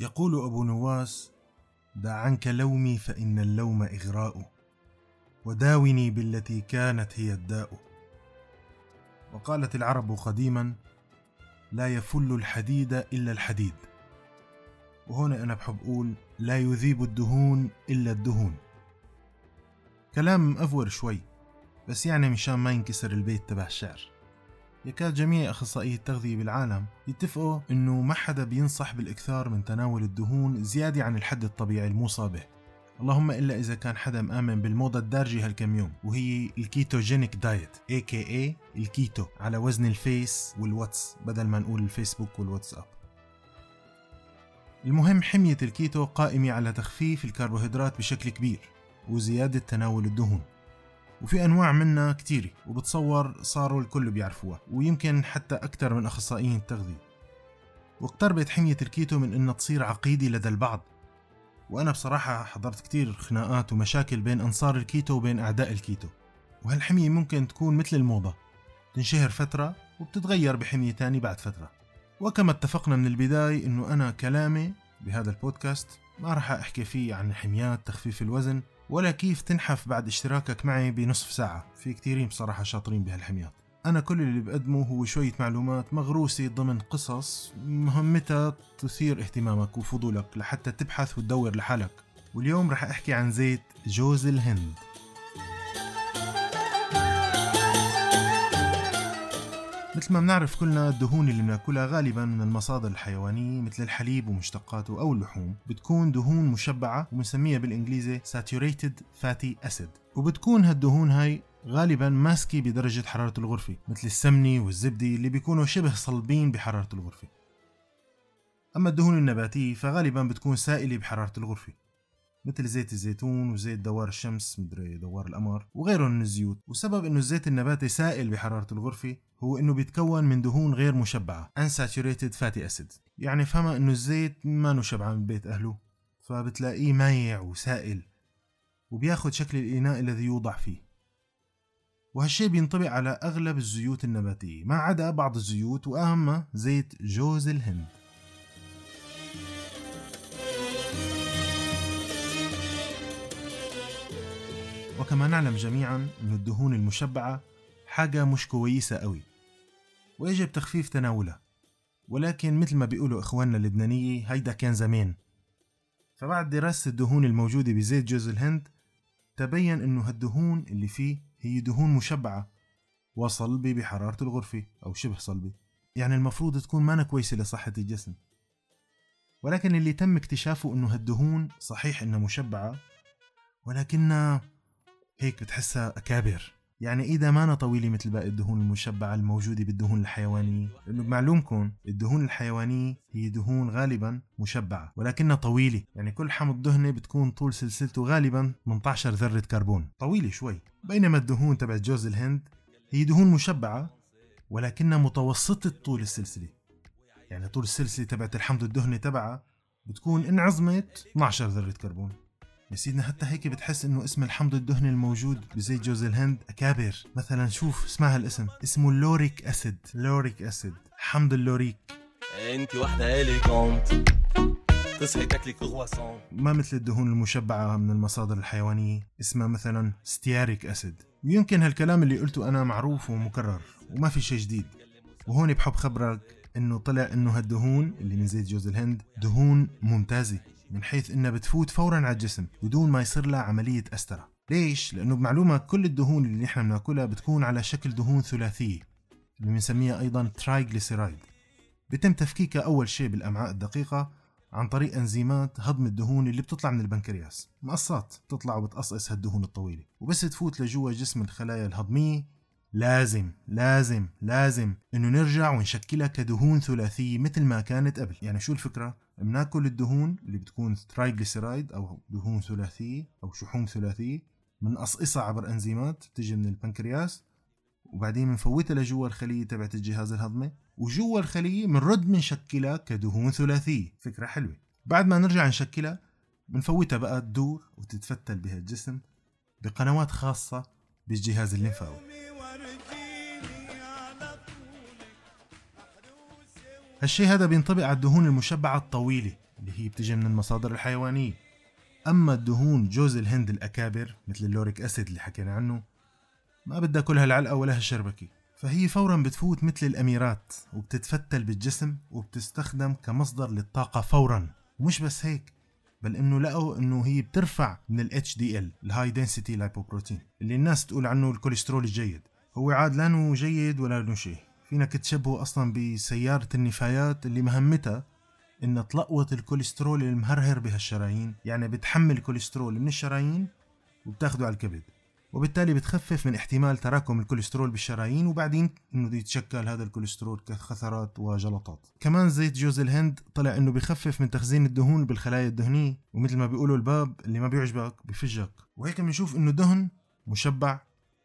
يقول أبو نواس دع عنك لومي فإن اللوم إغراء وداوني بالتي كانت هي الداء. وقالت العرب قديما لا يفل الحديد إلا الحديد. وهنا أنا بحب أقول لا يذيب الدهون إلا الدهون. كلام أفور شوي بس يعني مشان ما ينكسر البيت تبع الشعر. يكاد جميع أخصائيي التغذية بالعالم يتفقوا إنه ما حدا بينصح بالإكثار من تناول الدهون زيادة عن الحد الطبيعي الموصى به اللهم إلا إذا كان حدا مآمن بالموضة الدارجة هالكم يوم وهي ال ketogenic diet AKA الكيتو على وزن الفيس والواتس بدل ما نقول الفيسبوك والواتساب. المهم حمية الكيتو قائمة على تخفيف الكربوهيدرات بشكل كبير وزيادة تناول الدهون. وفي أنواع منها كتيرة وبتصور صاروا الكل بيعرفوها ويمكن حتى أكثر من أخصائيين التغذية. واقتربت حمية الكيتو من إنها تصير عقيدة لدى البعض. وأنا بصراحة حضرت كتير خناقات ومشاكل بين أنصار الكيتو وبين أعداء الكيتو. وهالحمية ممكن تكون مثل الموضة تنشهر فترة وبتتغير بحمية تاني بعد فترة. وكما اتفقنا من البداية إنه أنا كلامي بهذا البودكاست ما راح أحكي فيه عن حميات تخفيف الوزن ولا كيف تنحف بعد اشتراكك معي بنصف ساعة؟ في كتيرين بصراحة شاطرين بهالحميات. أنا كل اللي بقدمه هو شوية معلومات مغروسة ضمن قصص مهمتها تثير اهتمامك وفضولك لحتى تبحث وتدور لحالك. واليوم رح أحكي عن زيت جوز الهند. مثل ما بنعرف كلنا الدهون اللي بناكلها غالبا من المصادر الحيوانية مثل الحليب ومشتقاته أو اللحوم. بتكون دهون مشبعة ومسميها بالإنجليزي saturated fatty acid. وبتكون هالدهون هاي غالبا ماسكة بدرجة حرارة الغرفة مثل السمنة والزبدة اللي بيكونوا شبه صلبين بحرارة الغرفة. أما الدهون النباتية فغالبا بتكون سائلة بحرارة الغرفة. مثل زيت الزيتون وزيت دوار الشمس مدري دوار القمر وغيرهم من الزيوت. وسبب إنه الزيت النباتي سائل بحرارة الغرفة هو إنه بيتكون من دهون غير مشبعة unsaturated fatty acids. يعني فهمها إنه الزيت ما نشبع من بيت أهله فبتلاقيه مايع وسائل وبياخد شكل الإناء الذي يوضع فيه. وهالشي بينطبق على أغلب الزيوت النباتية ما عدا بعض الزيوت وأهمها زيت جوز الهند. وكما نعلم جميعا أن الدهون المشبعة حاجة مش كويسة قوي ويجب تخفيف تناولها. ولكن مثل ما بيقولوا إخواننا اللبنانية هيدا كان زمان. فبعد دراسة الدهون الموجودة بزيت جوز الهند تبين أنه هالدهون اللي فيه هي دهون مشبعة وصلبة بحرارة الغرفة أو شبه صلبة. يعني المفروض تكون مانا كويسة لصحة الجسم. ولكن اللي تم اكتشافه أنه هالدهون صحيح أنها مشبعة ولكنها هيك بتحسها أكابر. يعني إذا ما طويلة مثل باقي الدهون المشبعة الموجودة بالدهون الحيوانية لأنه بمعلومكم الدهون الحيوانية هي دهون غالبا مشبعة ولكنها طويلة. يعني كل حمض دهني بتكون طول سلسلته غالبا 18 ذرة كربون. طويلة شوي. بينما الدهون تبع جوز الهند هي دهون مشبعة ولكنها متوسطة طول السلسلة. يعني طول السلسلة تبعت الحمض الدهني تبعها بتكون انعظمت 12 ذرة كربون. يا سيدنا حتى هيك بتحس إنه اسم الحمض الدهني الموجود بزيت جوز الهند أكابر. مثلا شوف اسمع هالاسم اسمه lauric acid. lauric acid. حمض اللوريك. انت واحدة élégante تصحي تاكلي كرواسون. ما مثل الدهون المشبعة من المصادر الحيوانية. اسمها مثلا stearic acid. ويمكن هالكلام اللي قلته أنا معروف ومكرر وما في شيء جديد. وهون بحب خبرك إنه طلع إنه هالدهون اللي من زيت جوز الهند دهون ممتازة. من حيث انها بتفوت فورا على الجسم بدون ما يصير لها عملية أسترة. ليش؟ لأنه بمعلومة كل الدهون اللي نحن بنأكلها بتكون على شكل دهون ثلاثية اللي بنسميها أيضا ترايغليسيرايد بيتم تفكيكها أول شيء بالأمعاء الدقيقة عن طريق أنزيمات هضم الدهون اللي بتطلع من البنكرياس. مقصات بتطلع وبتقصقص هالدهون الطويلة. وبس تفوت لجوا جسم الخلايا الهضمية. لازم لازم لازم إنه نرجع ونشكلها كدهون ثلاثية مثل ما كانت قبل. يعني شو الفكرة؟ بناكل الدهون اللي بتكون ترايجليسيرايد أو دهون ثلاثيه أو شحوم ثلاثيه بنقصقصها عبر أنزيمات بتجي من البنكرياس وبعدين بنفوتها لجوا الخلية تبعت الجهاز الهضمي وجوا الخلية بنرد بنشكلها كدهون ثلاثيه فكرة حلوة. بعد ما نرجع نشكلها بنفوتها بقى تدور وتتفتل بهالجسم بقنوات خاصة بالجهاز الليمفاوي. هالشي هذا بينطبق على الدهون المشبعة الطويلة اللي هي بتجي من المصادر الحيوانية. أما الدهون جوز الهند الأكابر مثل اللوريك أسيد اللي حكينا عنه ما بدها كل هالعلقة ولا هالشربكة. فهي فورا بتفوت مثل الأميرات وبتتفتل بالجسم وبتستخدم كمصدر للطاقة فورا. ومش بس هيك بل إنه لقوا إنه هي بترفع من ال HDL ال high density lipoprotein اللي الناس تقول عنه الكوليسترول الجيد. هو عاد لا جيد ولا انه شيء؟ فينك تشبهه أصلا بسيارة النفايات اللي مهمتها إن تلقوط الكوليسترول المهرهر بهالشرايين يعني بتحمل كوليسترول من الشرايين وبتاخده على الكبد. وبالتالي بتخفف من احتمال تراكم الكوليسترول بالشرايين وبعدين إنه يتشكل هذا الكوليسترول كخثرات وجلطات. كمان زيت جوز الهند طلع إنه بخفف من تخزين الدهون بالخلايا الدهنية ومثل ما بيقولوا الباب اللي ما بيعجبك بفجك. وهيك بنشوف إنه دهن مشبع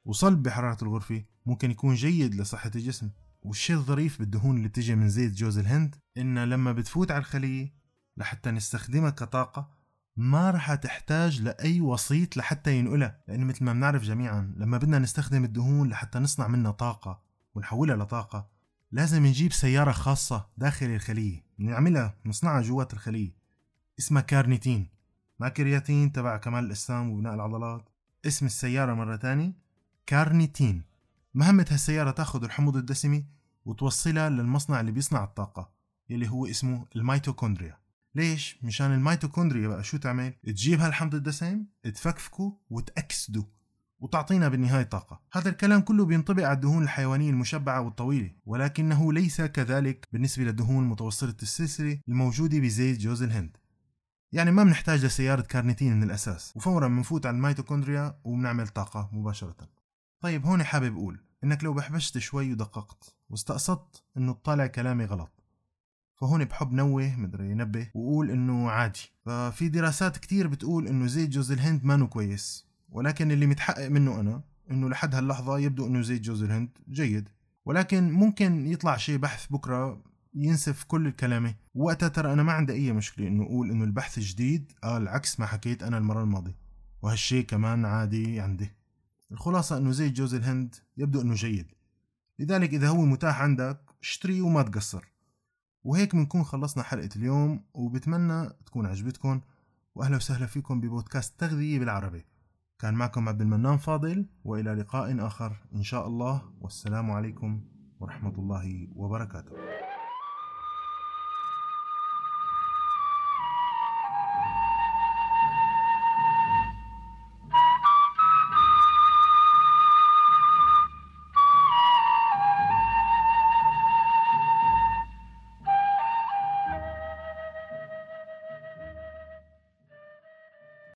وصلب بحرارة الغرفة ممكن يكون جيد لصحة الجسم. والشيء الظريف بالدهون اللي بتجي من زيت جوز الهند إنها لما بتفوت على الخلية لحتى نستخدمها كطاقة ما رح تحتاج لأي وسيط لحتى ينقلها لأنه مثل ما بنعرف جميعا لما بدنا نستخدم الدهون لحتى نصنع منها طاقة ونحولها لطاقة لازم نجيب سيارة خاصة داخل الخلية نعملها نصنعها جوات الخلية اسمها كارنيتين. ما كرياتين تبع كمال الأجسام وبناء العضلات اسم السيارة مرة تانية كارنيتين. مهمة هالسيارة تاخذ الحموضة الدسمة وتوصلها للمصنع اللي بيصنع الطاقة يلي هو اسمه الميتوكوندريا ليش؟ مشان الميتوكوندريا بقى شو تعمل؟ تجيب هالحمض الدسم تفكفكه وتأكسده وتعطينا بالنهاية طاقة هذا الكلام كله بينطبق على الدهون الحيوانية المشبعة والطويلة ولكنه ليس كذلك بالنسبة للدهون متوسطة السلسلة الموجودة بزيت جوز الهند يعني ما بنحتاج لسيارة كارنيتين من الأساس وفورا بنفوت على الميتوكوندريا وبنعمل طاقة مباشرة طيب هون حابب أقول إنك لو بحبشت شوي ودققت واستقصدت إنه تطالع كلامي غلط. فهون بحب نوه مدري ينبه وقول إنه عادي. ففي دراسات كتير بتقول إنه زيت جوز الهند مانو كويس. ولكن اللي متحقق منه أنا إنه لحد هاللحظة يبدو إنه زيت جوز الهند جيد. ولكن ممكن يطلع شيء بحث بكرة ينسف كل كلامي وقتها ترى أنا ما عندي أي مشكلة إنه أقول إنه البحث جديد قال عكس ما حكيت أنا المرة الماضية. وهالشيء كمان عادي عندي. الخلاصة إنه زيت جوز الهند يبدو إنه جيد. لذلك إذا هو متاح عندك اشتريه وما تقصر. وهيك بنكون خلصنا حلقة اليوم وبتمنى تكون عجبتكم. وأهلا وسهلا فيكم ببودكاست تغذية بالعربي. كان معكم عبد المنان فاضل وإلى لقاء آخر إن شاء الله. والسلام عليكم ورحمة الله وبركاته.